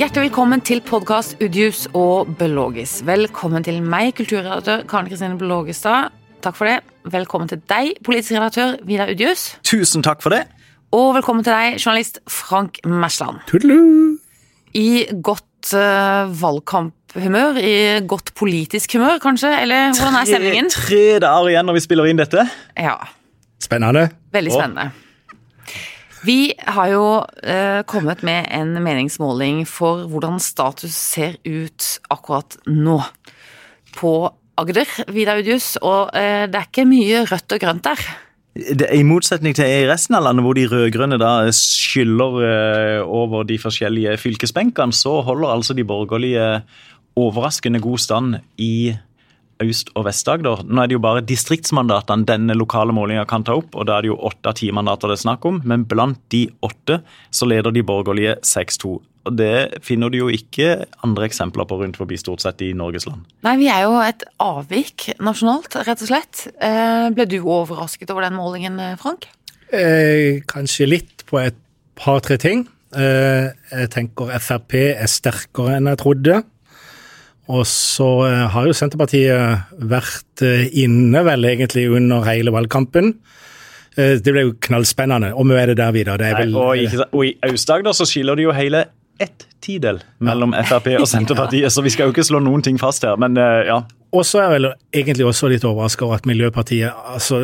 Hjertelig velkommen til podkast Udius og Belogis. Velkommen til meg, kulturredaktør Karen Kristine Belogestad. Takk for det. Velkommen til deg, politisk redaktør Vidar Udius. Tusen takk for det. Og velkommen til deg, journalist Frank Mersland. Tudelu! I godt uh, valgkamphumør, i godt politisk humør, kanskje? Eller hvordan er stemningen? Tre, tre dager igjen når vi spiller inn dette. Ja, Spennende. veldig spennende. spennende. Vi har jo eh, kommet med en meningsmåling for hvordan status ser ut akkurat nå. På Agder, Vidar Udius, og eh, det er ikke mye rødt og grønt der. I motsetning til i resten av landet, hvor de rød-grønne skyller eh, over de forskjellige fylkesbenkene, så holder altså de borgerlige overraskende god stand i Øst- og Vest-Agder. Nå er det jo bare distriktsmandatene denne lokale målinga kan ta opp, og da er det jo åtte av ti mandater det er snakk om, men blant de åtte så leder de borgerlige 6-2. Og Det finner du jo ikke andre eksempler på rundt forbi stort sett i Norges land. Nei, vi er jo et avvik nasjonalt, rett og slett. Eh, ble du overrasket over den målingen, eh, Frank? Eh, kanskje litt på et par-tre ting. Eh, jeg tenker Frp er sterkere enn jeg trodde. Og så eh, har jo Senterpartiet vært eh, inne vel egentlig under hele valgkampen. Eh, det ble jo knallspennende. Og vi er det der videre. Det er vel, og, ikke, og i Aust-Agder så skiller det jo hele ett tidel mellom Frp og Senterpartiet, så vi skal jo ikke slå noen ting fast her, men ja. Og så er jeg vel egentlig også litt overraska over at Miljøpartiet altså,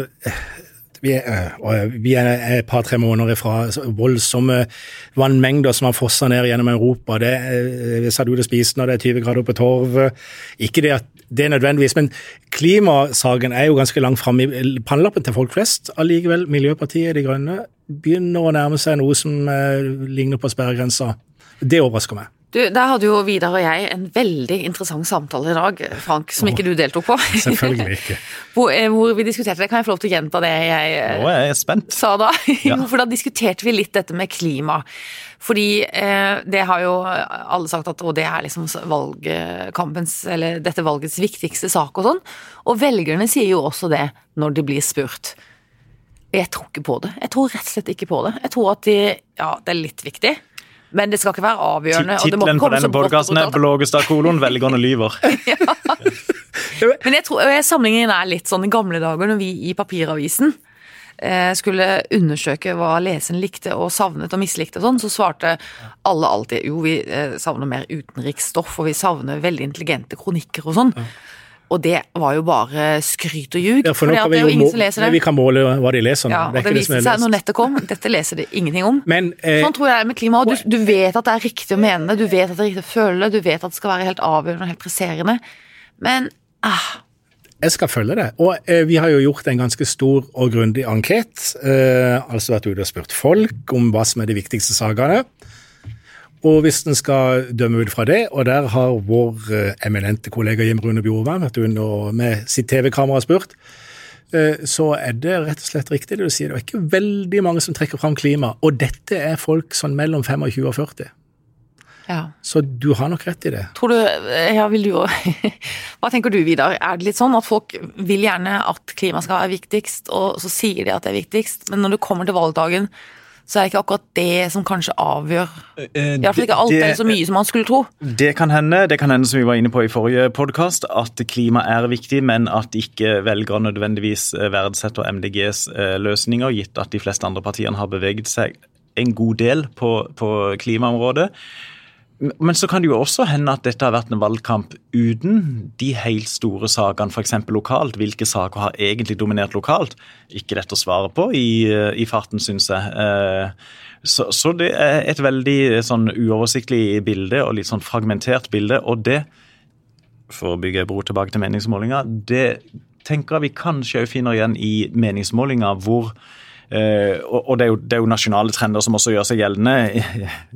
vi er, øh, vi er et par-tre måneder ifra voldsomme vannmengder som har fossa ned gjennom Europa. Det er, satt du og spiste når det er 20 grader på Torv. Ikke det at det er nødvendigvis, men klimasaken er jo ganske langt framme i pannelappen til folk flest. Allikevel, Miljøpartiet De Grønne begynner å nærme seg noe som ligner på sperregrensa. Det overrasker meg. Du, Der hadde jo Vidar og jeg en veldig interessant samtale i dag, Frank, som ikke du deltok på. Selvfølgelig ikke. hvor, eh, hvor vi diskuterte det. Kan jeg få lov til å gjenta det jeg eh, Nå er jeg spent. sa da? Ja. For da diskuterte vi litt dette med klima. Fordi eh, det har jo alle sagt at og det er liksom valgkampens, eller dette valgets viktigste sak og sånn. Og velgerne sier jo også det når de blir spurt. Jeg tror ikke på det. Jeg tror rett og slett ikke på det. Jeg tror at de Ja, det er litt viktig. Men det skal ikke være avgjørende. Tittelen på denne podkasten er. 'Blågestad kolon velgerne lyver'. ja. Men jeg tror sammenligningen er litt sånn i gamle dager når vi i papiravisen eh, skulle undersøke hva leseren likte og savnet og mislikte og sånn, så svarte alle alltid jo, vi eh, savner mer utenriksstoff, og vi savner veldig intelligente kronikker og sånn. Og det var jo bare skryt og ljug, Ja, for nå det kan vi, jo ingen som leser vi kan måle hva de leser. nå. Ja, og Det er det ikke det viste seg når nettet kom, dette leser de ingenting om. Men eh, Sånn tror jeg det er med klima. Og du, du vet at det er riktig å mene det, du vet at det er riktig å føle det, du vet at det skal være helt avgjørende og helt presserende. Men ah, jeg skal følge det. Og eh, vi har jo gjort en ganske stor og grundig anket. Eh, altså vært ute og spurt folk om hva som er de viktigste sakene. Og hvis en skal dømme ut fra det, og der har vår eh, eminente kollega Jim Rune Bjorvann vært ute med sitt TV-kamera spurt, eh, så er det rett og slett riktig det du sier. Det er ikke veldig mange som trekker fram klima. Og dette er folk sånn mellom 25 og 40. ja. Så du har nok rett i det. Tror du, ja, vil du Hva tenker du, Vidar? Er det litt sånn at folk vil gjerne at klima skal være viktigst, og så sier de at det er viktigst, men når det kommer til valgdagen, så er det ikke akkurat det som kanskje avgjør I hvert fall ikke alt er så mye som man skulle tro. Det kan hende, det kan hende som vi var inne på i forrige podkast, at klima er viktig, men at ikke velgere nødvendigvis eh, verdsetter MDGs eh, løsninger, gitt at de fleste andre partiene har beveget seg en god del på, på klimaområdet. Men så kan det jo også hende at dette har vært en valgkamp uten de helt store sakene, f.eks. lokalt. Hvilke saker har egentlig dominert lokalt? Ikke lett å svare på i, i farten, syns jeg. Eh, Så, så det er et veldig sånn uoversiktlig bilde og litt sånn fragmentert bilde. Og det, for å bygge bro tilbake til meningsmålinga, det tenker jeg vi kanskje òg finner igjen i meningsmålinger hvor Eh, og og det, er jo, det er jo nasjonale trender som også gjør seg gjeldende,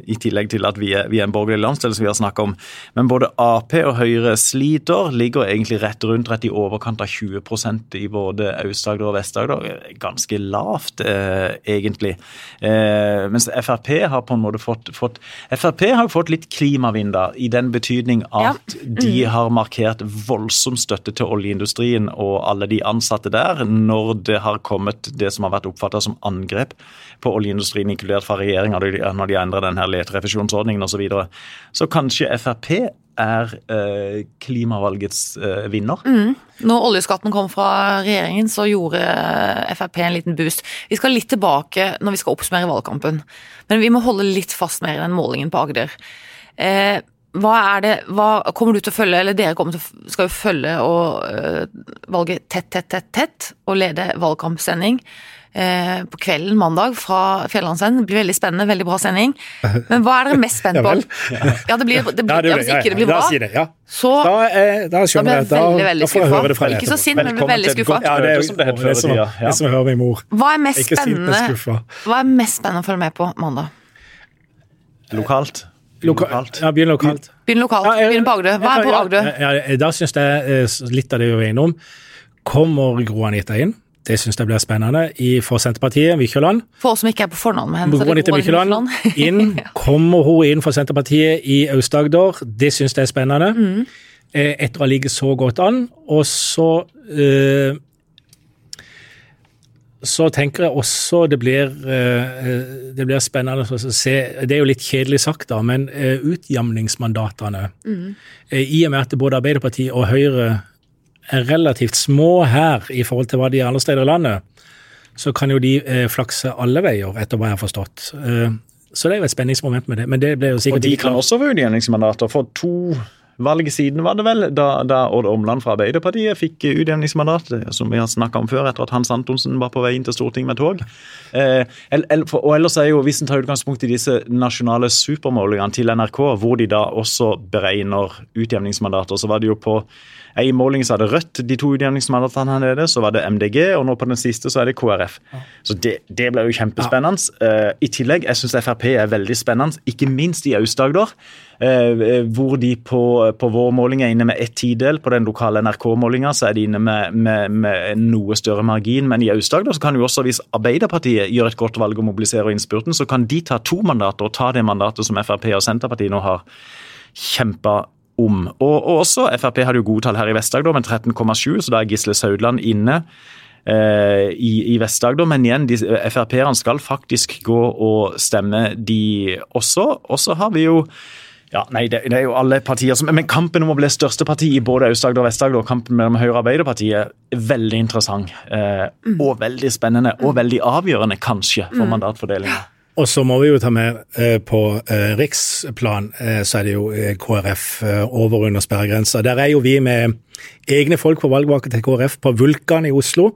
i, tillegg til at vi er, vi er en borgerlig landsdel, som vi har snakket om. Men både Ap og Høyre sliter, ligger egentlig rett rundt rett i overkant av 20% i både Aust-Agder og Vest-Agder. Ganske lavt, eh, egentlig. Eh, mens Frp har på en måte fått, fått Frp har jo fått litt klimavind, da, i den betydning at de har markert voldsom støtte til oljeindustrien og alle de ansatte der, når det har kommet det som har vært oppfatta oppfatta som angrep på oljeindustrien, inkludert fra regjeringa når de endrer denne leterefusjonsordningen osv. Så, videre. så kanskje Frp er eh, klimavalgets eh, vinner. Mm. Når oljeskatten kom fra regjeringen, så gjorde eh, Frp en liten boost. Vi skal litt tilbake når vi skal oppsummere valgkampen, men vi må holde litt fast mer i den målingen på Agder. Eh, hva er det, hva kommer du til å følge, eller dere kommer til, skal jo følge og øh, valget tett, tett, tett, tett, og lede valgkampsending uh, på kvelden mandag fra Fjellandsend. Det blir veldig spennende, veldig bra sending. Men hva er dere mest spent på? ja, det blir, det blir, ja, det hvis ikke det blir bra, det, ja. så da, eh, da, skjønner jeg, da, veldig, veldig da får jeg høre det fra deg. Ikke så sint, men veldig skuffa. Ja, det er som det før i. Det som jeg hører min mor. Hva er mest spennende Hva er mest spennende å følge med på mandag? Lokalt. Lokalt. Ja, begynn lokalt. Begynn lokalt. Begynn på Agder. Hva er på Agder? Ja, ja, da syns jeg eh, litt av det vi var innom. Kommer Gro Anita inn? Det syns jeg blir spennende i, for Senterpartiet. Mykjåland. For oss som ikke er på fornavn med henne. Gro Anita Mykjåland inn. Kommer hun inn for Senterpartiet i Aust-Agder? Det syns jeg er spennende. Mm. Eh, etter å ha ligget så godt an. Og så øh, så tenker jeg også det blir, eh, det blir spennende å se Det er jo litt kjedelig sagt, da, men eh, utjamningsmandatene mm. I og med at både Arbeiderpartiet og Høyre er relativt små her i forhold til hva de er andre steder i landet, så kan jo de flakse alle veier, etter hva jeg har forstått. Så det er jo et spenningsmoment med det. men det ble jo sikkert... Og de kan også få utjamningsmandater. For to valget siden, var det vel, da, da Odd Omland fra Arbeiderpartiet fikk utjevningsmandat, som vi har snakka om før, etter at Hans Antonsen var på vei inn til Stortinget med tog. Eh, og ellers er jo, Hvis en tar utgangspunkt i disse nasjonale supermålingene til NRK, hvor de da også beregner utjevningsmandater, så var det jo på i måling så hadde Rødt de to utjevningsmandatene her nede, så var det MDG, og nå på den siste så er det KrF. Så det, det ble jo kjempespennende. Uh, I tillegg, jeg syns Frp er veldig spennende, ikke minst i Aust-Agder. Uh, hvor de på, på vår måling er inne med ett tidel. På den lokale NRK-målinga så er de inne med, med, med noe større margin. Men i Aust-Agder så kan jo også, hvis Arbeiderpartiet gjør et godt valg og mobiliserer innspurten, så kan de ta to mandater og ta det mandatet som Frp og Senterpartiet nå har kjempa om. Og, og også Frp hadde jo gode tall her i Vest-Agder med 13,7, så da er Gisle Saudland inne. eh, i, i Vest-Agder, men igjen, Frp-erne skal faktisk gå og stemme, de også. Og så har vi jo ja, nei, det, det, er jo alle partier som Men kampen om å bli største parti i både Aust-Agder og Vest-Agder, og kampen mellom Høyre og Arbeiderpartiet, er veldig interessant. Eh, mm. Og veldig spennende, og veldig avgjørende, kanskje, for mm. Og så må vi jo ta med eh, på eh, riksplan, eh, så er det jo KrF over over under sperregrensa. Der er jo vi med egne folk på valgvake til KrF på Vulkan i Oslo.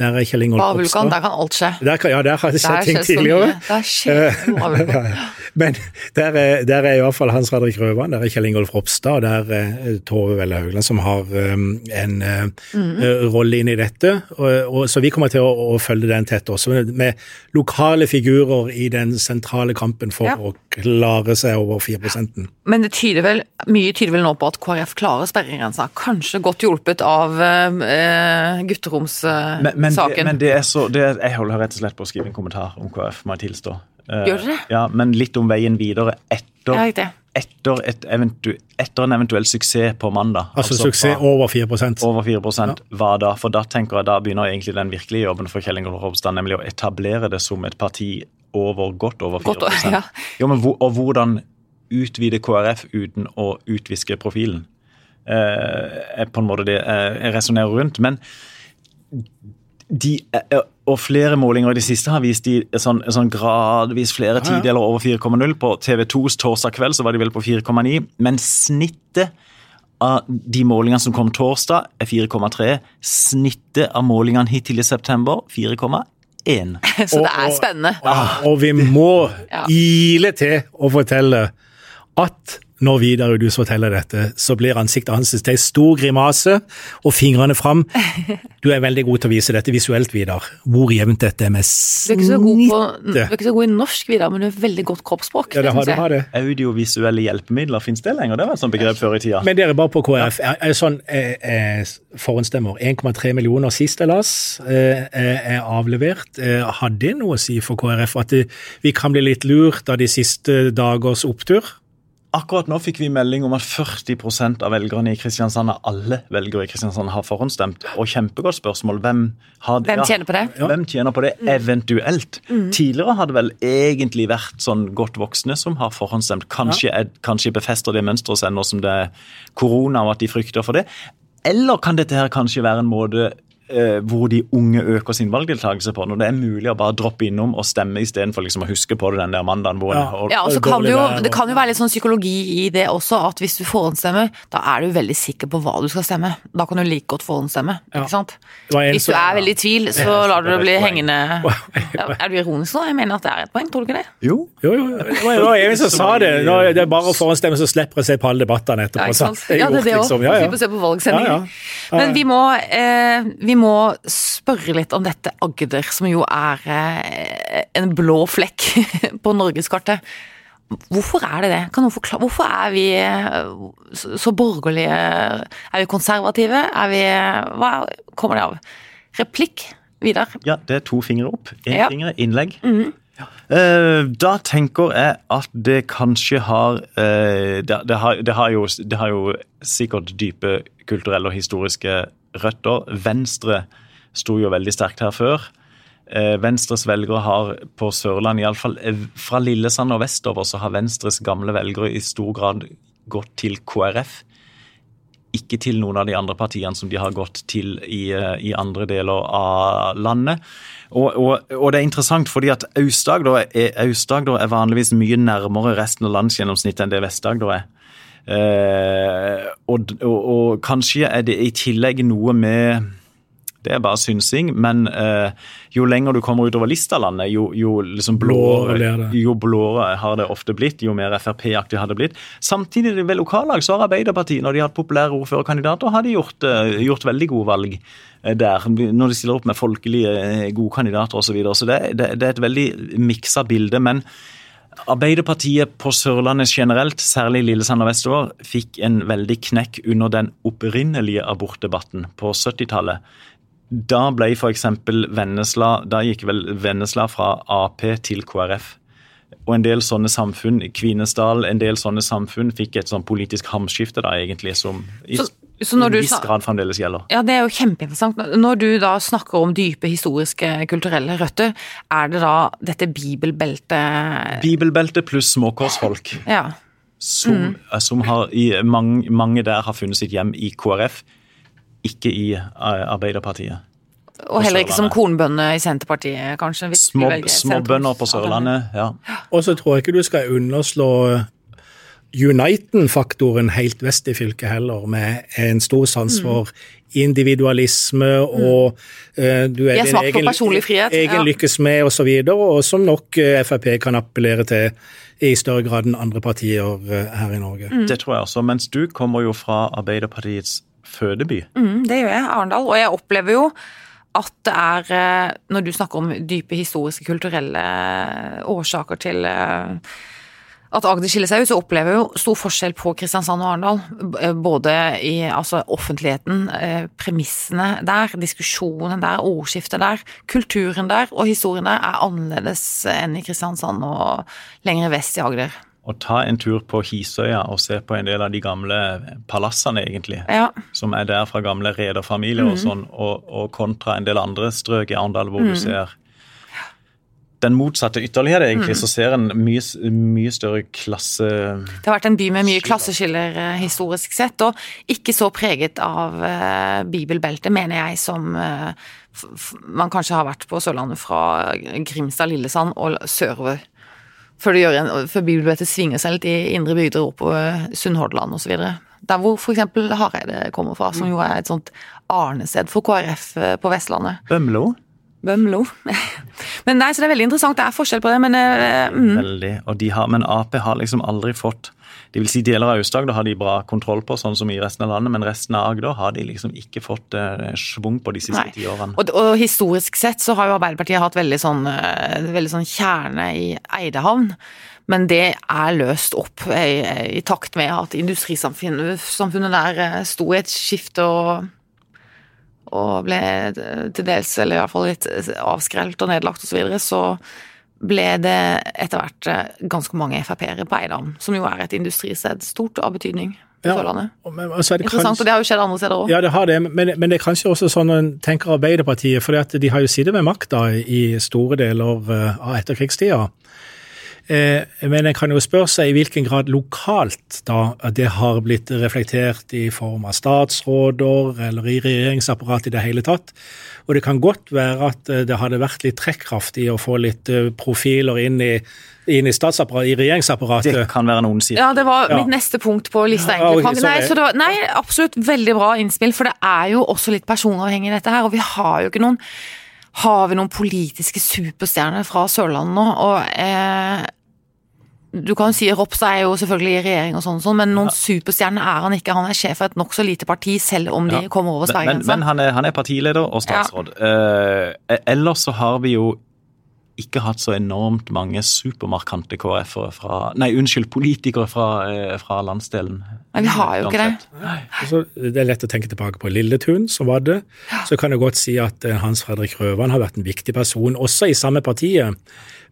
Der er Kjell Ingolf. Vulkan, der kan alt skje. Der kan, ja, der har det skjedd ting tidligere. Der skjer noe. ja, ja. Men der er, der er fall Hans Fredrik Røvan, der er Kjell Ingolf Ropstad, og der er Tove Velle Haugland som har um, en uh, mm. rolle inn i dette. Og, og, så vi kommer til å, å, følge den tett også, med lokale figurer i den sentrale kampen for ja. å klare seg over 4% Men det tyder vel, mye tyder vel nå på at KrF klarer sperregrensa. Kanskje godt hjulpet av uh, gutteromssaken. Uh, men, men, det, men det er så, det jeg holder rett og slett på å skrive en kommentar om KrF, må jeg tilstå. Uh, Gjør dere det? Ja, Men litt om veien videre etter, ja, etter, et eventu, etter en eventuell suksess på mandag. Altså, altså suksess fra, over 4 Over 4 ja. Hva da? For da tenker jeg da begynner egentlig den virkelige jobben for Kjell Ingolf Ropstad, nemlig å etablere det som et parti over, godt over 4 godt, ja. jo, men, Og hvordan utvide KrF uten å utviske profilen? Eh, er på en måte det jeg resonnerer rundt. Men de, og flere målinger i det siste har vist de sånn, sånn gradvis flere ja. tideler over 4,0. På TV2s torsdag kveld så var de vel på 4,9, men snittet av de målingene som kom torsdag, er 4,3. Snittet av målingene hittil i september 4,1. Så det er spennende. Og, og, og vi må ile til å fortelle at når Vidar forteller dette, så blir ansiktet hans til en stor grimase og fingrene fram. Du er veldig god til å vise dette visuelt, Vidar. Hvor jevnt dette er med snittet. Du er ikke så god, i norsk, Vidar, men du har veldig godt kroppsspråk. Ja, det har, det har det. Audiovisuelle hjelpemidler, finnes det lenger? Det var et sånt begrep før i tida. Men dere bare på KrF. Er, er sånn eh, eh, forhåndsstemmer. 1,3 millioner sist jeg las, eh, er avlevert. Eh, har det noe å si for KrF at det, vi kan bli litt lurt av de siste dagers opptur? Akkurat nå fikk vi melding om at 40% av velgerne i Kristiansand, alle velgere i Kristiansand, har forhåndsstemt. Og kjempegodt spørsmål. Hvem, har, Hvem tjener på det? Ja, hvem tjener på det, eventuelt? Tidligere har det vel egentlig vært sånn godt voksne som har forhåndsstemt. Kanskje, ja. kanskje befester det mønsteret seg nå som det er korona og at de frykter for det. Eller kan dette her kanskje være en måte hvor de unge øker sin valgdeltakelse på. Når det er mulig å bare droppe innom og stemme istedenfor liksom å huske på det den der mandagen. hvor Ja. Og, Ja, og så kan det, jo, det kan jo være litt sånn psykologi i det også, at hvis du forhåndsstemmer, da er du veldig sikker på hva du skal stemme. Da kan du like godt forhåndsstemme, Ja. ikke sant? Hvis du er veldig i tvil, så lar du det bli hengende Er du ironisk nå? Jeg mener at det er et poeng, tror du ikke det? Jo, Jo, jo, det var, en som sa det. Nå, det er bare å forhåndstemme, så slipper jeg å se på alle debattene etterpå. Ja, ikke sant? sant? Det er Ja, det er òg. liksom. Ja, ja. Slipper å se på valgsendingen. Ja, ja. Ja, Men vi må, eh, vi må spørre litt om dette Agder, som jo er eh, en blå flekk på norgeskartet. Hvorfor er det det? Kan noen forklare? Hvorfor er vi eh, så borgerlige? Er vi konservative? Er vi Hva kommer det av? Replikk, Vidar? ja, det er to fingre opp. Én Ja. finger innlegg. Eh, da tenker jeg at det kanskje har det, det, har, det, har jo, det har jo sikkert dype kulturelle og historiske røtter. Venstre sto jo veldig sterkt her før. Eh, Venstres velgere har på Sørlandet, iallfall fra Lillesand og vestover, så har Venstres gamle velgere i stor grad gått til KrF. Ikke til noen av de andre partiene som de har gått til i, eh, i andre deler av landet. Og, og, og det er interessant fordi at Aust-Agder er, er vanligvis mye nærmere resten av landsgjennomsnittet enn det Vest-Agder er. Eh, og, og, og kanskje er det i tillegg noe med det er bare synsing, men eh, jo lenger du kommer utover Listalandet, jo, jo liksom Blåere blåere, jo blåere har det ofte blitt, jo mer Frp-aktig har det blitt. Samtidig ved lokallag så har Arbeiderpartiet, når de har hatt populære ordførerkandidater, har de gjort, eh, gjort veldig gode valg eh, der. Når de stiller opp med folkelige, eh, gode kandidater osv. Så, videre. så det, det, det er et veldig miksa bilde. men Arbeiderpartiet på Sørlandet generelt, særlig Lillesand og vestover, fikk en veldig knekk under den opprinnelige abortdebatten på 70-tallet. Da ble f.eks. Vennesla Da gikk vel Vennesla fra Ap til KrF. Og en del sånne samfunn, Kvinesdal, en del sånne samfunn fikk et sånn politisk hamskifte, da egentlig, som i, Så- så når i en viss grad fremdeles gjelder. Ja, det er jo kjempeinteressant. Når du da snakker om dype historiske, kulturelle røtter, er det da dette bibelbeltet Bibelbeltet pluss småkorsfolk. Ja. som, Mm. som har i mange, mange der har funnet sitt hjem i KrF, ikke i eh, Arbeiderpartiet. Og heller ikke som kornbønder i Senterpartiet, kanskje. Små, velger på Sørlandet, ja. Og så tror jeg ikke du skal underslå Uniten-faktoren helt vest i fylket heller, med en stor sans Mm. for individualisme og uh, du er din egen, frihet, egen ja. lykkes med osv., og, så videre, og som nok eh, Frp kan appellere til i større grad enn andre partier eh, her i Norge. Mm. Det tror jeg også. Mens du kommer jo fra Arbeiderpartiets fødeby. Mm, det gjør jeg, Arendal. Og jeg opplever jo at det er Når du snakker om dype historiske, kulturelle årsaker til eh, at Agder skiller seg ut, så opplever jeg jo stor forskjell på Kristiansand og Arendal. Eh, Både i altså, offentligheten, eh, premissene der, diskusjonen der, ordskiftet der, kulturen der og historien der er annerledes enn i Kristiansand og lenger vest i Agder. Å ta en tur på Hisøya og se på en del av de gamle palassene, egentlig. Ja, Som er der fra gamle rederfamilier og sånn, og, og kontra en del andre strøk i Arendal hvor du ser den motsatte ytterlighet, egentlig, så ser en mye, mye større klasse... Det har vært en by med mye klasseskiller eh, historisk sett, og ikke så preget av eh, bibelbeltet, mener jeg, som eh, man kanskje har vært på Sørlandet fra Grimstad, Lillesand og sørover. Før, en, før bibelbeltet svinger seg litt i indre bygder oppover Sunnhordland osv. Der hvor f.eks. Hareide kommer fra, som jo er et sånt arnested for KrF på Vestlandet. Bømlo. Bømlo. Men nei, så det er veldig interessant. Det er forskjell på det, men eh, mm. Veldig. Og de har, men Ap har liksom aldri fått det vil si Deler av Aust-Agder har de bra kontroll på, sånn som i resten av landet, men resten av Agder har de liksom ikke fått eh, schwung på de siste ti årene. Og, og historisk sett så har jo Arbeiderpartiet hatt veldig sånn, eh, veldig sånn kjerne i Eidehavn. Men det er løst opp i, i takt med at industrisamfunnet der eh, sto i et skifte og, og ble til dels, eller i hvert fall litt avskrelt og nedlagt osv. Så, videre. så ble det etter hvert eh, ganske mange Frp-ere på Eidam, som jo er et industristed stort av betydning Ja, Sørlandet. Men, altså, det Interessant, kanskje- og det har jo skjedd andre steder òg. Ja, det har det, men, men det er kanskje også sånn når en tenker Arbeiderpartiet, for de har jo sittet med makta i store deler eh, av etterkrigstida. Eh, Men en kan jo spørre seg i hvilken grad lokalt da det har blitt reflektert i form av statsråder eller i regjeringsapparatet i det hele tatt. Og det kan godt være at eh, det hadde vært litt trekkraft i å få litt eh, profiler inn i, inn i, statsapparatet, i regjeringsapparatet. Det kan være noen sider. Ja, det var Ja. mitt neste punkt på lista. Ja, egentlig. nei, så det var, nei, absolutt veldig bra innspill, for det er jo også litt personavhengig dette her. Og vi har jo ikke noen Har vi noen politiske superstjerner fra Sørlandet nå? Og eh, du kan si Ropstad er jo selvfølgelig i regjering og sånn, sånn, men noen superstjerne er han ikke. Han er sjef for et nokså lite parti, selv om de Ja. kommer over Men, men, men han, er, han er partileder og statsråd. Eh, ellers så har vi jo ikke hatt så enormt mange supermarkante KrF-ere fra Nei, unnskyld, politikere fra, eh, fra landsdelen. Nei, vi har jo ikke det. Altså, det er lett å tenke tilbake på Lilletun, som var det. Så kan jeg godt si at eh, Hans Fredrik Røvan har vært en viktig person, også i samme partiet.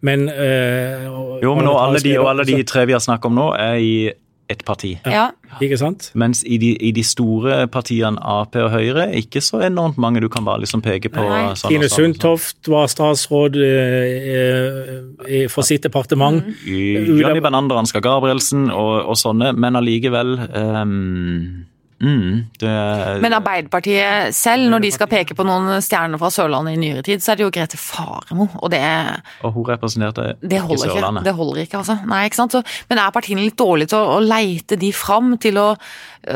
Men øh, og- Jo, men nå, alle de, og alle de tre vi har snakket om nå, er i ett parti. Ja. Ikke sant? Mens i de, i de store partiene Ap og Høyre, ikke så enormt mange du kan bare liksom peke på. Nei. sånn Tine sånn. Sundtoft var statsråd eh, eh, for sitt departement. Johnny Bernander, Ansgar Gabrielsen og, og sånne, men allikevel ehm, mm, det, Men Arbeiderpartiet selv, når de skal peke på noen stjerner fra Sørlandet i nyere tid, så er det jo Grete Faremo, og det Og hun representerte Det ikke Sørlandet. ikke. Det holder ikke, altså. Nei, ikke sant? Så, men er partiene litt dårlige til å, å leite de fram, til å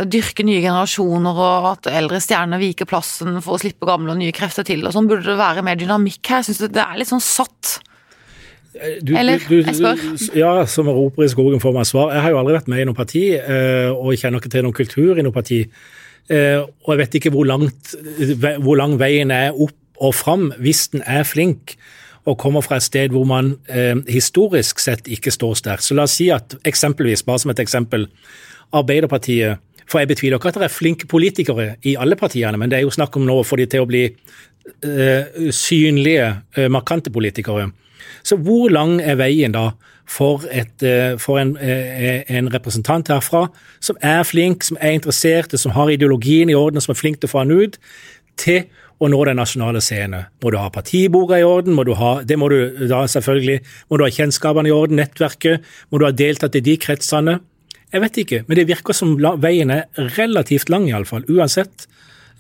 dyrke nye generasjoner, og at eldre stjerner viker plassen for å slippe gamle og nye krefter til, og sånn? Burde det være mer dynamikk her? Jeg syns det er litt sånn satt. Du, Eller, du, du, jeg spør. Ja, som roper i skogen får man svar. Jeg har jo aldri vært med i noe parti, eh, og jeg kjenner ikke til noen kultur i noe parti. Eh, Og jeg vet ikke hvor, langt, hvor lang veien er opp og fram hvis den er flink og kommer fra et sted hvor man eh, historisk sett ikke står sterkt. Så la oss si at eksempelvis, bare som et eksempel, Arbeiderpartiet For jeg betviler ikke at det er flinke politikere i alle partiene, men det er jo snakk om nå å få de til å bli eh, synlige, eh, markante politikere. Så hvor lang er veien da for, et, eh, for en, eh, en representant herfra som er flink, som er interessert, som har ideologien i orden, som er flink til å få den ut, til å nå den nasjonale scene? Må du ha partibordet i orden? Må du ha, det må du da selvfølgelig. Må du ha kjennskapene i orden, nettverket? Må du ha deltatt i de kretsene? Jeg vet ikke, men det virker som veien er relativt lang, iallfall. Uansett.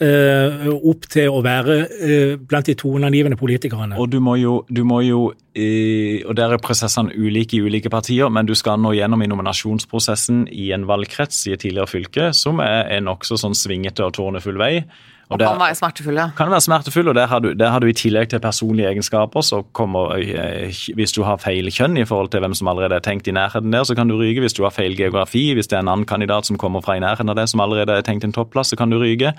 Eh, opp til å være eh, blant de toneangivende politikerne. Og du må jo, du må jo eh, og der er prosessene ulike i ulike partier, men du skal nå gjennom i nominasjonsprosessen i en valgkrets i et tidligere fylke, som er en nokså sånn svingete og tårnefull vei. Og Kan være smertefull, ja. kan være smertefull, og der har, du, der har du i tillegg til personlige egenskaper, så kommer Hvis du har feil kjønn i forhold til hvem som allerede er tenkt i nærheten der, så kan du ryke. Hvis du har feil geografi, hvis det er en annen kandidat som kommer fra i nærheten av det, som allerede er tenkt en topplass, så kan du ryke.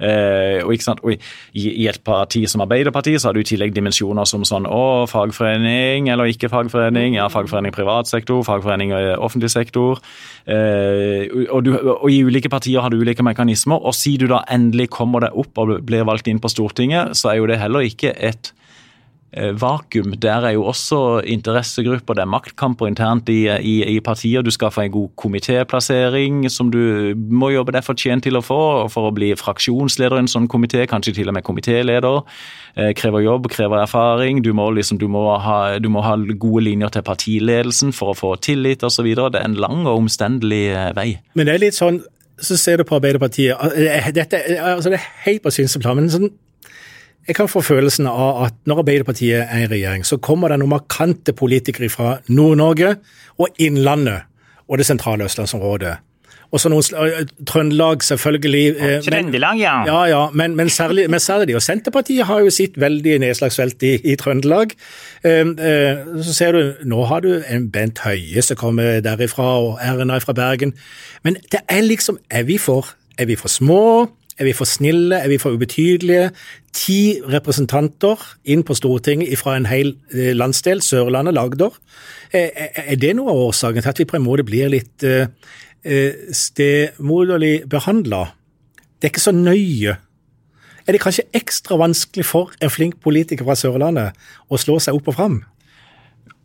Eh, og, og i, i et parti som Arbeiderpartiet, så har du i tillegg dimensjoner som sånn å, fagforening eller ikke fagforening, ja, fagforening privat sektor, fagforening offentlig sektor. Eh, og, du, og i ulike partier har du ulike mekanismer, og si du da endelig kommer deg opp og blir valgt inn på Stortinget, så er jo det heller ikke et eh, vakuum. Der er jo også interessegrupper, det er maktkamper internt i, i, i partier. Du skal få en god komitéplassering som du må jobbe deg fortjent til å få. For å bli fraksjonsleder i en sånn komité, kanskje til og med komitéleder. Eh, krever jobb, krever erfaring. Du må, liksom, du, må ha, du må ha gode linjer til partiledelsen for å få tillit osv. Det er en lang og omstendelig eh, vei. Men det er litt sånn, så ser du på Arbeiderpartiet eh, dette, altså Det er helt på synseplan, men sånn, jeg kan få følelsen av at når Arbeiderpartiet er i regjering, så kommer det noen markante politikere fra Nord-Norge og Innlandet og det sentrale østlandsområdet. Og så noen øh, Trøndelag, selvfølgelig. eh, Trøndelag, ja. ja, ja, men, men, særlig, men særlig de. Og Senterpartiet har jo sitt veldig nedslagsfelt i, i Trøndelag. Eh, eh, så ser du, nå har du en Bent Høie som kommer derifra, og Erna er fra Bergen. Men det er liksom, er vi for, er vi for små? Er vi for snille? Er vi for ubetydelige? Ti representanter inn på Stortinget fra en hel eh, landsdel, Sørlandet, Lagder. Eh, Er er det noe av årsaken til at vi på en måte blir litt eh, stemoderlig behandla? Det er ikke så nøye. Er det kanskje ekstra vanskelig for en flink politiker fra Sørlandet å slå seg opp og fram?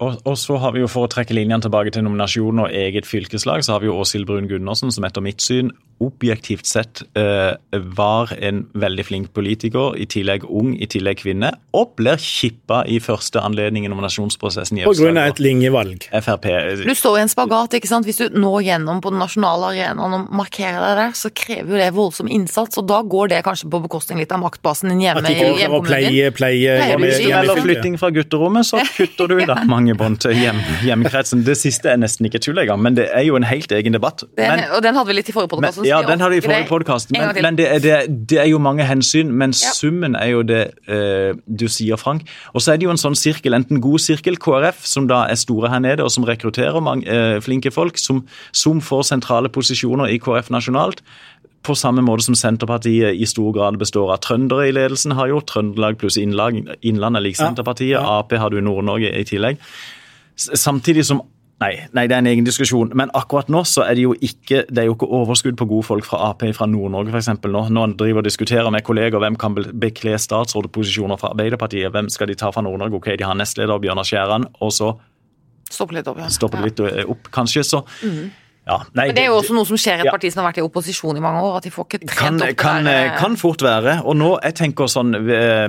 Og, og, så har vi jo For å trekke linjene tilbake til nominasjonen og eget fylkeslag, så har vi jo Åshild Brun Gundersen, som etter mitt syn objektivt sett uh, var en veldig flink politiker, i tillegg ung, i tillegg kvinne, og blir kippa i første anledning i nominasjonsprosessen i På grunn av et linjevalg. Frp. Du står i en spagat, ikke sant. Hvis du når gjennom på den nasjonale arenaen og markerer deg der, så krever jo det voldsom innsats, og da går det kanskje på bekostning litt av maktbasen din hjemme At de går pleie, pleie, Pleier du velger flytting fra gutterommet, så kutter du da mange bånd til hjem, hjemkretsen. Det siste er nesten ikke tull engang, men det er jo en helt egen debatt. Det, Men, og den hadde vi litt i forrige men, podkast. Ja, den hadde vi i forrige podkast, men, men det, det, det er jo mange hensyn. Men Ja. summen er jo det eh, du sier, Frank. Og så er det jo en sånn sirkel, enten god sirkel, KrF, som da er store her nede, og som rekrutterer mange, eh, flinke folk, som, som får sentrale posisjoner i KrF nasjonalt. På samme måte som Senterpartiet i stor grad består av trøndere i ledelsen, har gjort. Trøndelag pluss Innland, Innland er lik Senterpartiet. ja. Ap har du i Nord-Norge i tillegg. Samtidig som Nei, nei, det er en egen diskusjon. Men akkurat nå så er det jo ikke det er jo ikke overskudd på gode folk fra Ap fra Nord-Norge f.eks. nå. Når en driver og diskuterer med kolleger hvem kan bekle statsrådposisjoner fra Arbeiderpartiet, hvem skal de ta fra Nord-Norge? Ok, de har nestleder Bjørnar Skjæran, og så Stopper litt opp, ja. stopper litt eh, opp, kanskje. Så ja, nei, Men det er jo også noe som skjer i et Ja. parti som har vært i opposisjon i mange år, at de får ikke kan, opp det kan, der, eh, kan fort være. Og nå, jeg tenker sånn eh,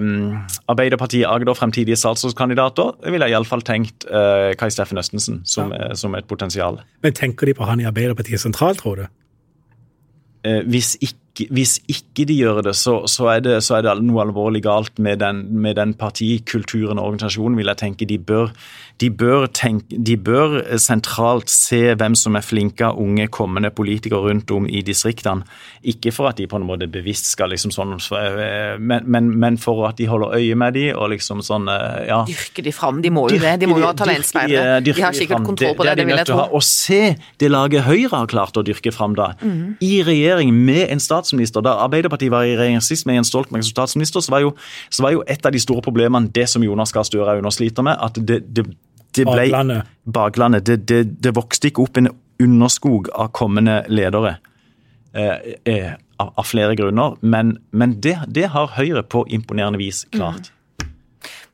Arbeiderpartiet Agder, fremtidige statsrådskandidater, ville jeg iallfall tenkt uh, Kai Steffen Østensen som, ja. som et potensial. Men tenker de på han i Arbeiderpartiet sentralt, tror du? Uh, hvis, ikke, hvis ikke de gjør det, så, så, er det, så er det noe alvorlig galt med den, med den partikulturen og organisasjonen, vil jeg tenke. De bør, de, bør tenke, de bør sentralt se hvem som er flinke unge, kommende politikere rundt om i distriktene. Ikke for at de på en måte bevisst skal liksom sånn, eh, men, men, men for at de holder øye med de, og liksom sånn, eh, ja. Dyrker de fram? De må jo det. De må jo ha talentspeidere. De har sikkert kontroll på det, det vil jeg tro. Og se det laget Høyre har klart å dyrke fram da. mm. I regjering med en statsminister. Da Arbeiderpartiet var i regjering sist med Jens Stoltenberg som statsminister, så var, jo, så var jo et av de store problemene det som Jonas Gahr Støre nå sliter med, at det, det, det ble Baklandet. Baklandet. Det, det, det vokste ikke opp en underskog av kommende ledere. Eh, eh, av, av flere grunner, men, men det, det har Høyre på imponerende vis klart.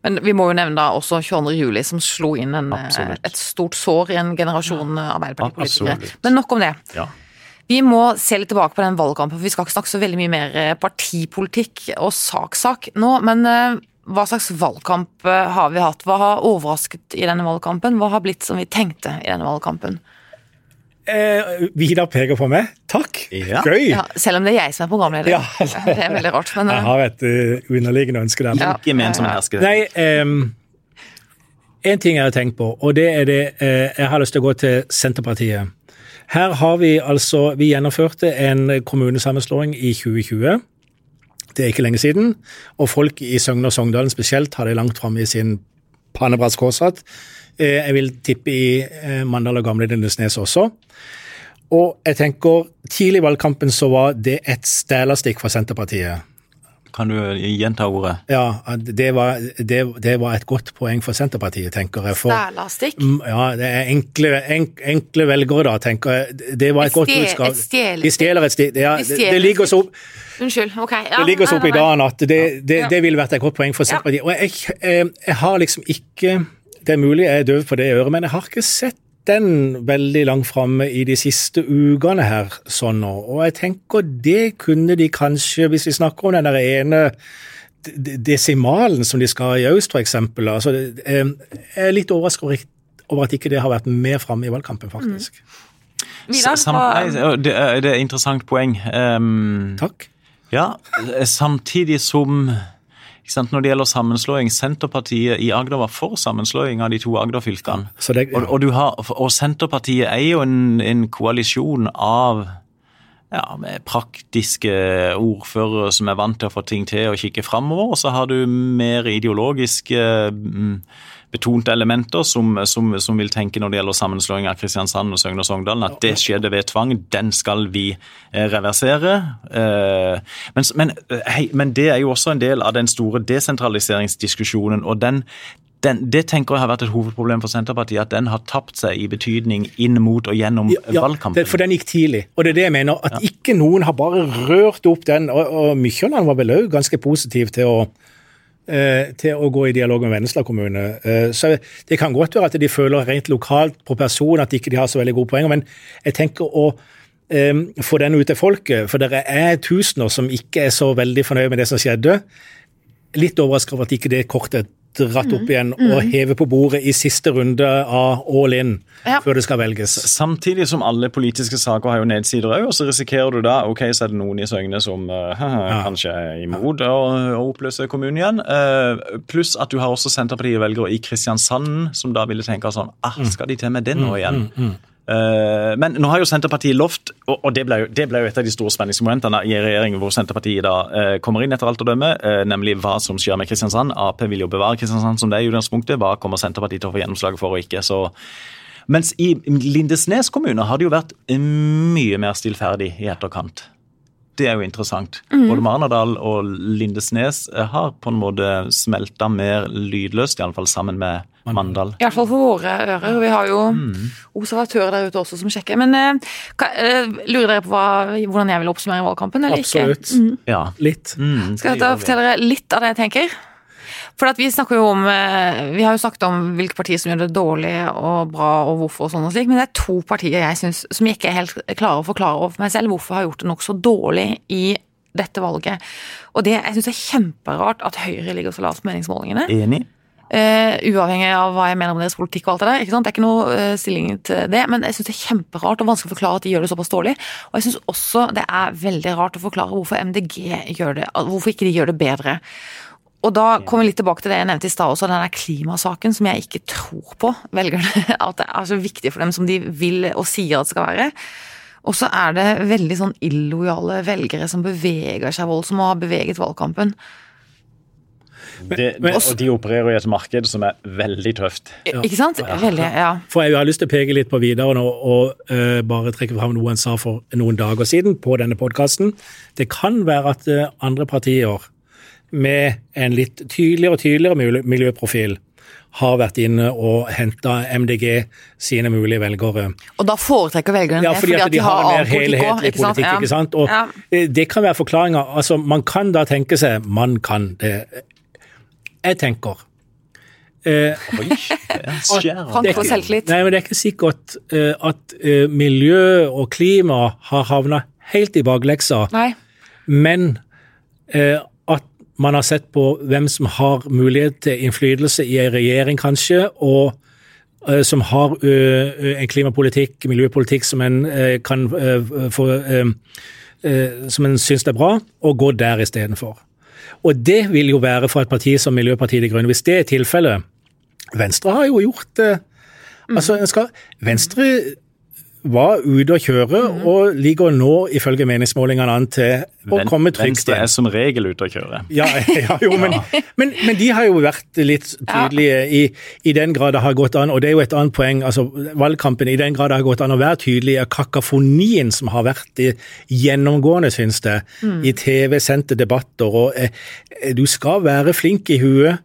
Men vi må jo nevne da også 22. juli, som slo inn en, eh, et stort sår i en generasjon eh, Arbeiderpartipolitikere. Men nok om det. Ja. Vi må se litt tilbake på den valgkampen, for vi skal ikke snakke så veldig mye mer eh, partipolitikk og sak-sak nå. Men eh, hva slags valgkamp eh, har vi hatt? Hva har overrasket i denne valgkampen? Hva har blitt som vi tenkte i denne valgkampen? Eh, Vidar peker på meg. Takk! Ja. Gøy! Ja, selv om det er jeg som er programleder. Ja. Det er veldig rart. Men Jeg har et uh, underliggende ønske der. Ikke men som hersker. Nei, um, en ting jeg har tenkt på, og det er det uh, Jeg har lyst til å gå til Senterpartiet. Her har vi altså Vi gjennomførte en kommunesammenslåing i 2020. Det er ikke lenge siden. Og folk i Søgne og Sogndalen spesielt har det langt framme i sin pannebrass kåshatt. Eh, jeg vil tippe i eh, Mandal og Gamle Lindesnes også. Og jeg tenker, Tidlig i valgkampen så var det et stælastikk fra Senterpartiet. Kan du gjenta ordet? Ja, det var, det, det var et godt poeng for Senterpartiet, tenker jeg. For, Stælastikk? Mm, ja, det er enkle, enk, enkle velgere, da, tenker jeg. Det var et, Et godt budskap. De stjeler et sted. Ja, De det, ligger så opp, Unnskyld. Ok. Ja, det ligger så opp i dagen at det, det ville vært et godt poeng for Senterpartiet. Og jeg, jeg, jeg har liksom ikke Det er mulig jeg er døv på det øret, men jeg har ikke sett den veldig langt framme i de siste ukene her sånn nå. Og jeg tenker det kunne de kanskje, hvis vi snakker om den der ene de- desimalen som de skal ha i øst, f.eks. Altså, eh, jeg er litt overrasket over, at ikke det har vært mer framme i valgkampen, faktisk. Nei, det, er, et interessant poeng. Um, Takk. ja, samtidig som Når det gjelder sammenslåing, Senterpartiet i Agder var for sammenslåing av de to Agder-fylkene. Ja. Og, og, og Senterpartiet er jo en, en koalisjon av ja, med praktiske ordførere som er vant til å få ting til og kikke framover. Og så har du mer ideologiske mm, betonte elementer som, som, som vil tenke når det gjelder sammenslåing av Kristiansand og Søgne og Sogndalen, at det skjedde ved tvang. Den skal vi eh, reversere. Eh, men, men, eh, hei, men det er jo også en del av den store desentraliseringsdiskusjonen. og den den, det tenker jeg har vært et hovedproblem for Senterpartiet, at den har tapt seg i betydning inn mot og gjennom Ja, valgkampen. Ja, for den gikk tidlig. Og det er det jeg mener. At ikke noen har bare rørt opp den. Og, og Mykjåland var vel òg ganske positiv til å til å gå i dialog med Vennesla kommune. Eh, så Det kan godt være at de føler rent lokalt på person at de ikke har så veldig gode poenger, men jeg tenker å eh, få den ut til folket. For det er tusener som ikke er så veldig fornøyd med det som skjedde. Litt overrasket over at ikke det kortet dratt opp igjen og heve på bordet i siste runde av all in Ja. før det skal velges. Samtidig som alle politiske saker har jo nedsider òg, og så risikerer du da ok, så er det noen i Søgne som eh, kanskje er imot å, å oppløse kommunen igjen. Uh, pluss at du har også Senterpartiet-velgere i Kristiansand som da ville tenke sånn ah, Skal de til med det nå igjen? Eh, men nå har jo Senterpartiet lovt, og, det, ble jo, et av de store spenningsmomentene i regjeringen hvor Senterpartiet da eh, kommer inn etter alt å dømme, eh, nemlig hva som skjer med Kristiansand. Ap vil jo bevare Kristiansand som det er i utgangspunktet. Hva kommer Senterpartiet til å få gjennomslag for og ikke? så mens i Lindesnes kommune har det jo vært eh, mye mer stillferdig i etterkant. Det er jo interessant. Både Marnardal og Lindesnes eh, har på en måte smelta mer lydløst, iallfall sammen med Mandal. I hvert fall for våre ører. Vi har jo Mm. observatører der ute også som sjekker. Men eh, hva- eh, lurer dere på hva, hvordan jeg vil oppsummere valgkampen, eller Absolutt. ikke? Mm. Ja. Litt. Mm, Skal jeg fortelle dere litt av det jeg tenker? For vi snakker jo om eh, Vi har jo snakket om hvilke partier som gjør det dårlig og bra og hvorfor og sånn og slik, men det er to partier jeg synes, som jeg ikke er helt klarer å forklare overfor meg selv hvorfor har gjort det nokså dårlig i dette valget. Og det jeg syns er kjemperart at Høyre ligger så lavt på meningsmålingene. Enig. Uh, uavhengig av hva jeg mener om deres politikk og alt det der. ikke sant? Det er ikke noe uh, stilling til det, men jeg syns det er kjemperart og vanskelig å forklare at de gjør det såpass dårlig. Og jeg syns også det er veldig rart å forklare hvorfor MDG gjør det, hvorfor ikke de gjør det bedre. Og da kommer vi litt tilbake til det jeg nevnte i stad også, den der klimasaken som jeg ikke tror på, velgerne. At det er så viktig for dem som de vil og sier at det skal være. Og så er det veldig sånn illojale velgere som beveger seg voldsomt og har beveget valgkampen. Det, men- og de opererer i et marked som er veldig tøft. Ikke sant? Veldig, ja. For jeg har lyst til å peke litt på videre nå, og uh, bare trekke fram noe han sa for noen dager siden på denne podkasten. Det kan være at uh, andre partier med en litt tydeligere og tydeligere miljøprofil har vært inne og henta MDG sine mulige velgere. Og da foretrekker velgerne Ja, det, fordi at de har en mer annen politikk helhetlig politikk, Ja. ikke sant? Og Ja. eh, det kan være forklaringa. Altså, man kan da tenke seg Man kan det. Jeg tenker eh, Oi. Frank får selvtillit. Nei, men det er ikke sikkert eh, at eh, miljø og klima har havna helt i bakleksa, Nei. men eh, man har sett på hvem som har mulighet til innflytelse i en regjering, kanskje, og eh, som har en klimapolitikk, miljøpolitikk som en eh, kan eh, få Som en syns er bra, og gå der istedenfor. Og det vil jo være for et parti som Miljøpartiet De Grønne. Hvis det er tilfellet Venstre har jo gjort det. Altså, skal, Venstre var ute å kjøre, og ligger nå ifølge meningsmålingene an til å Ven- komme trygt Venstre er som regel ute å kjøre. Ja, ja jo, men, men, men de har jo vært litt tydelige i, i den grad det har gått an, og det er jo et annet poeng, altså valgkampen, i den grad det har gått an å være tydelig er kakafonien som har vært i, gjennomgående, synes det, i TV-sendte debatter, og eh, du skal være flink i huet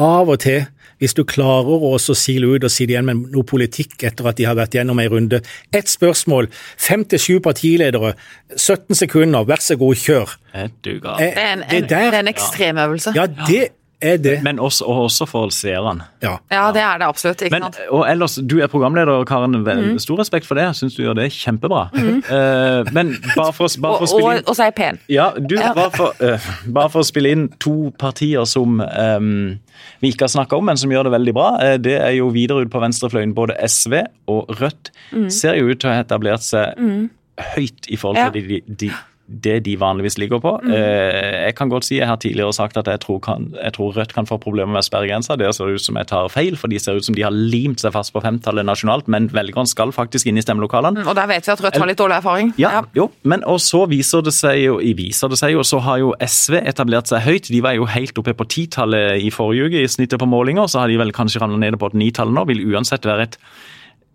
av og til hvis du klarer å sile ut og sitte igjen med noe politikk etter at de har vært gjennom ei runde. Ett spørsmål, fem til sju partiledere, 17 sekunder, vær så god, kjør. Er du gal? Eh, Det er en, det en, der- det er en ekstremøvelse. Ja, det er det. Men også, og også for seerne. Ja. Ja, det er det absolutt. ikke Men, sant? og ellers, Du er programleder, Karen. Mm. Stor respekt for det. Jeg syns du gjør det kjempebra. Eh, men bare for, bare Og, for å spille inn og så er jeg pen. Ja, du, bare for, uh, bare for å spille inn to partier som um, vi ikke har snakka om, men som gjør det veldig bra. Uh, det er jo videre ut på venstrefløyen. Både SV og Rødt ser jo ut til å ha etablert seg høyt i forhold Ja. til de, de, det de vanligvis ligger på. Eh, jeg kan godt si, jeg har tidligere sagt at jeg tror, kan, jeg tror Rødt kan få problemer med sperregrensa. Det ser ut som jeg tar feil, for de ser ut som de har limt seg fast på femtallet nasjonalt, men velgerne skal faktisk inn i stemmelokalene. Og der vet vi at Rødt har litt dårlig erfaring. Ja, jo, men og så viser det seg jo, viser det seg jo, så har jo SV etablert seg høyt. De var jo helt oppe på titallet i forrige uke i snittet på målinger, så har de vel kanskje ramlet ned på et nitall nå. Vil uansett være et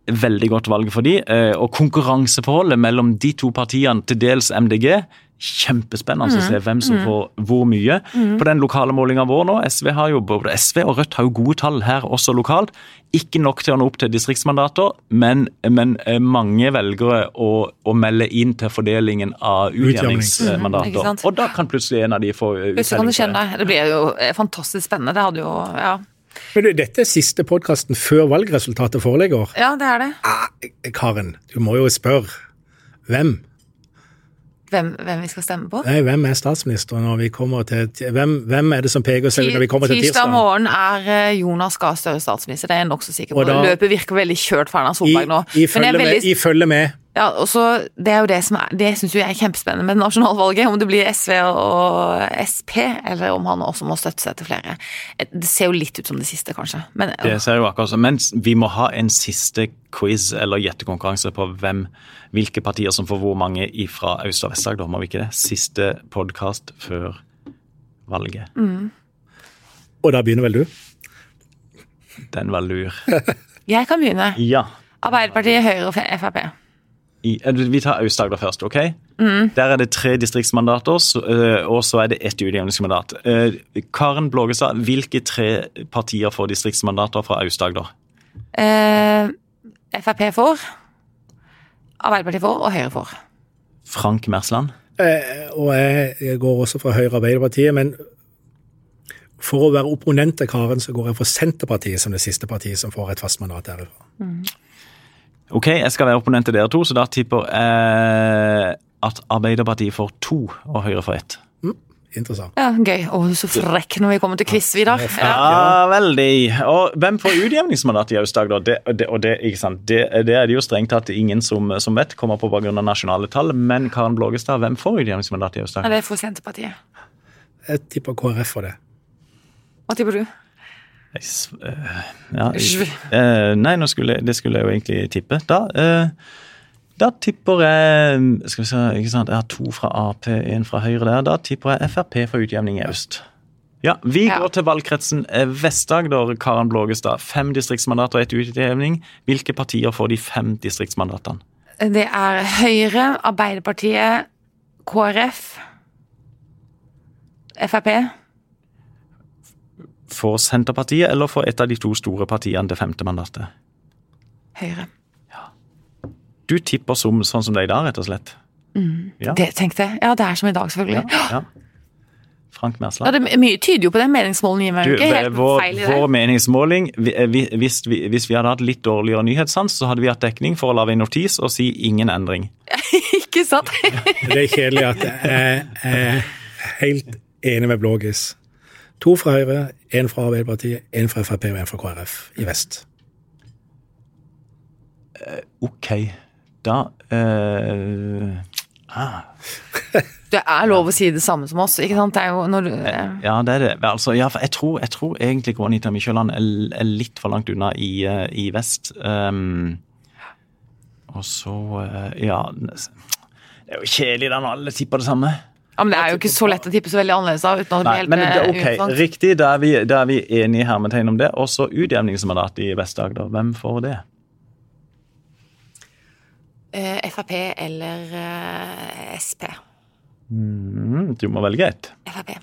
veldig godt valg for de, eh, og konkurranseforholdet mellom de to partiene, til dels MDG, kjempespennende å se hvem som får hvor mye. På den lokale målinga vår nå, SV har jo både SV og Rødt har jo gode tall her også lokalt. Ikke nok til å nå opp til distriktsmandater, men, men eh, mange velgere å, å melde inn til fordelingen av Utjevning. utjevningsmandater. Mm, og da kan plutselig en av de få eh, Plutselig kan det skje. Det blir jo fantastisk spennende. Det hadde jo Ja, Men du, dette er siste podkasten før valgresultatet foreligger. ja det er det. Ah, Karen, du må jo spørre. Hvem? Hvem, hvem vi skal stemme på. Nei, hvem er statsminister når vi kommer til hvem, hvem er det som peker seg ut når vi kommer til Tirsdag tirsdag? morgen er eh, Jonas Gahr Støre statsminister, det er jeg nokså sikker på. Da- Løpet virker veldig kjørt for Erna Solberg nå. i, i, følge med, I følge med. Ja, og så, det er jo det som er Det syns jo jeg er kjempespennende med nasjonalvalget, om det blir SV og SP, eller om han også må støtte seg til flere. Det ser jo litt ut som det siste, kanskje. Men Det ser jo akkurat sånn, Men vi må ha en siste quiz eller gjettekonkurranse på hvem, hvilke partier som får hvor mange fra Øst- og Vest-Agder, må vi ikke det? Siste podkast før valget. Og da begynner vel du? Den var lur. jeg kan begynne. Ja. Arbeiderpartiet, Høyre og Frp. I, eh, vi tar Aust-Agder først, OK? Der er det tre distriktsmandater, eh, og så er det ett utjevningsmandat. Eh, Karen Blågestad, hvilke tre partier får distriktsmandater fra Aust-Agder? Eh, Frp får, Arbeiderpartiet får, og Høyre får. Frank Mersland? Eh, og jeg, jeg går også fra Høyre og Arbeiderpartiet, men for å være opponent til Karen, så går jeg for Senterpartiet som det siste partiet som får et fast mandat derifra. Ok, jeg skal være opponent til dere to, så da tipper jeg at Arbeiderpartiet får to og Høyre får ett. Interessant. Ja, Gøy. Å, du er så frekk når vi kommer til quiz, Vidar. Ja. Ja, veldig. Og hvem får utjevningsmandat i Aust-Agder? Det, det, det. Det, det er det jo strengt tatt ingen som, som vet, kommer på bakgrunn av nasjonale tall. Men Karen Blågestad, hvem får utjevningsmandat i Ja, Aust-Agder? det er for Senterpartiet. Jeg tipper KrF for det. Hva tipper du? Jeg eh, Ja, eh, nei, skulle, det skulle jeg jo egentlig tippe. Da, eh, da tipper jeg Skal vi se, ikke sant? Jeg har to fra Ap, én fra Høyre der. Da tipper jeg Frp for utjevning i øst. Ja, Vi går til valgkretsen Vest-Agder, Karen Blågestad. Fem distriktsmandater og ett utjevning. Hvilke partier får de fem distriktsmandatene? Det er Høyre, Arbeiderpartiet, KrF, Frp. Får Senterpartiet eller for et av de to store partiene det femte mandatet? Høyre. Du tipper som, sånn som det er i dag, rett og slett? Ja. Det tenkte jeg. Ja, det er som i dag, selvfølgelig. Ja. Frank Ja, Mersland? er mye tyder jo på det. Meningsmålene gir meg Du, jo ikke helt vår, feil i det. vår meningsmåling vi- eh, vi- hvis vi, hvis vi hadde hatt litt dårligere nyhetssans, så hadde vi hatt dekning for å lage en notis og si ingen endring. ikke sant? Det er kjedelig at jeg er helt enig med Blågis. To fra Høyre, én fra Arbeiderpartiet, én fra Frp og én fra KrF i vest. OK, da uh, ah, Det er lov å si det samme som oss, ikke sant? Det er jo når du eh, Ja, det er det. Altså, ja, jeg, tror, jeg tror egentlig Juanita Mykjåland er, er litt for langt unna i, eh, i vest. Um, og så eh, Ja Det er jo kjedelig da når alle tipper det samme. Ja, men det er jo ikke så lett å tippe så veldig annerledes av. uten at det blir helt men det, eh, ok, uinteressant. Riktig, da er vi, da er vi enige i hermetegn om det. Og så utjevningsmandat i Vest-Agder. Hvem får det? Eh, Frp eller eh, SP. Mm, du må velge ett. Frp.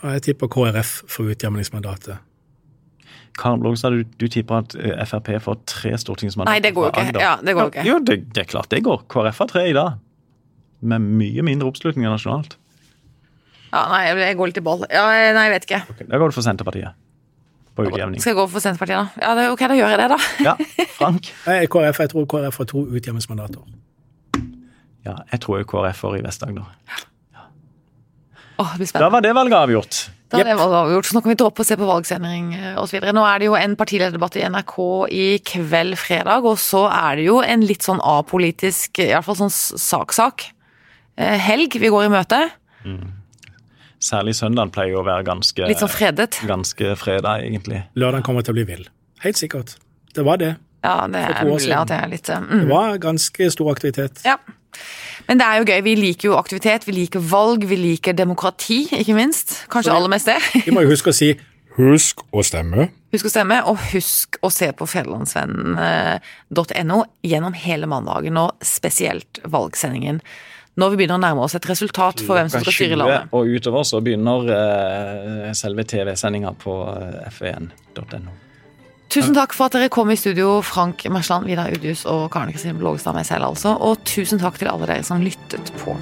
Jeg tipper KrF for utjevningsmandatet. Karen Blågstad, du, du tipper at eh, Frp får tre stortingsmandater Nei, det går jo ikke. Ja, det går jo ikke. Jo, det, det er klart det går. KrF har tre i dag. Med mye mindre oppslutning enn nasjonalt. Ja, nei, jeg går litt i boll. Ja, eh, nei, jeg vet ikke. Okay, Da går du for Senterpartiet. På utjevning. Skal jeg gå for Senterpartiet, da? Ja, det, ok, da gjør jeg det, da. Ja, Frank? Nei, KrF, jeg tror KrF har to utjevningsmandater. Ja, jeg tror jo KrF får i Vest-Agder. Det blir Da var det valget avgjort. Da yep. det valget avgjort, så nå kan vi droppe å se på valgsendring osv. og så videre. Nå er det jo en partilederdebatt i NRK i kveld fredag, og så er det jo en litt sånn apolitisk, i sånn sak-sak, eh, helg vi går i møte. Særlig søndagen pleier å være ganske, Litt sånn fredet. ganske fredag, egentlig. Lørdagen kommer til å bli vill. Helt sikkert. Det var det. Ja, det er mulig at jeg er litt eh, mm. Det var ganske stor aktivitet. Ja. Men det er jo gøy. Vi liker jo aktivitet, vi liker valg, vi liker demokrati, ikke minst. Kanskje aller mest det. Vi må jo huske å si 'husk å stemme'. Husk å stemme, og husk å se på fedrelandsvennen.no gjennom hele mandagen, og spesielt valgsendingen. Når vi begynner å nærme oss et resultat for hvem som skal styre landet. Og utover så begynner eh, selve TV-sendinga på eh, f1.no. Tusen takk for at dere kom i studio, Frank Mersland, Vidar Udjus og Karen Kristin Blågestad, meg selv altså. Og tusen takk til alle dere som lyttet på.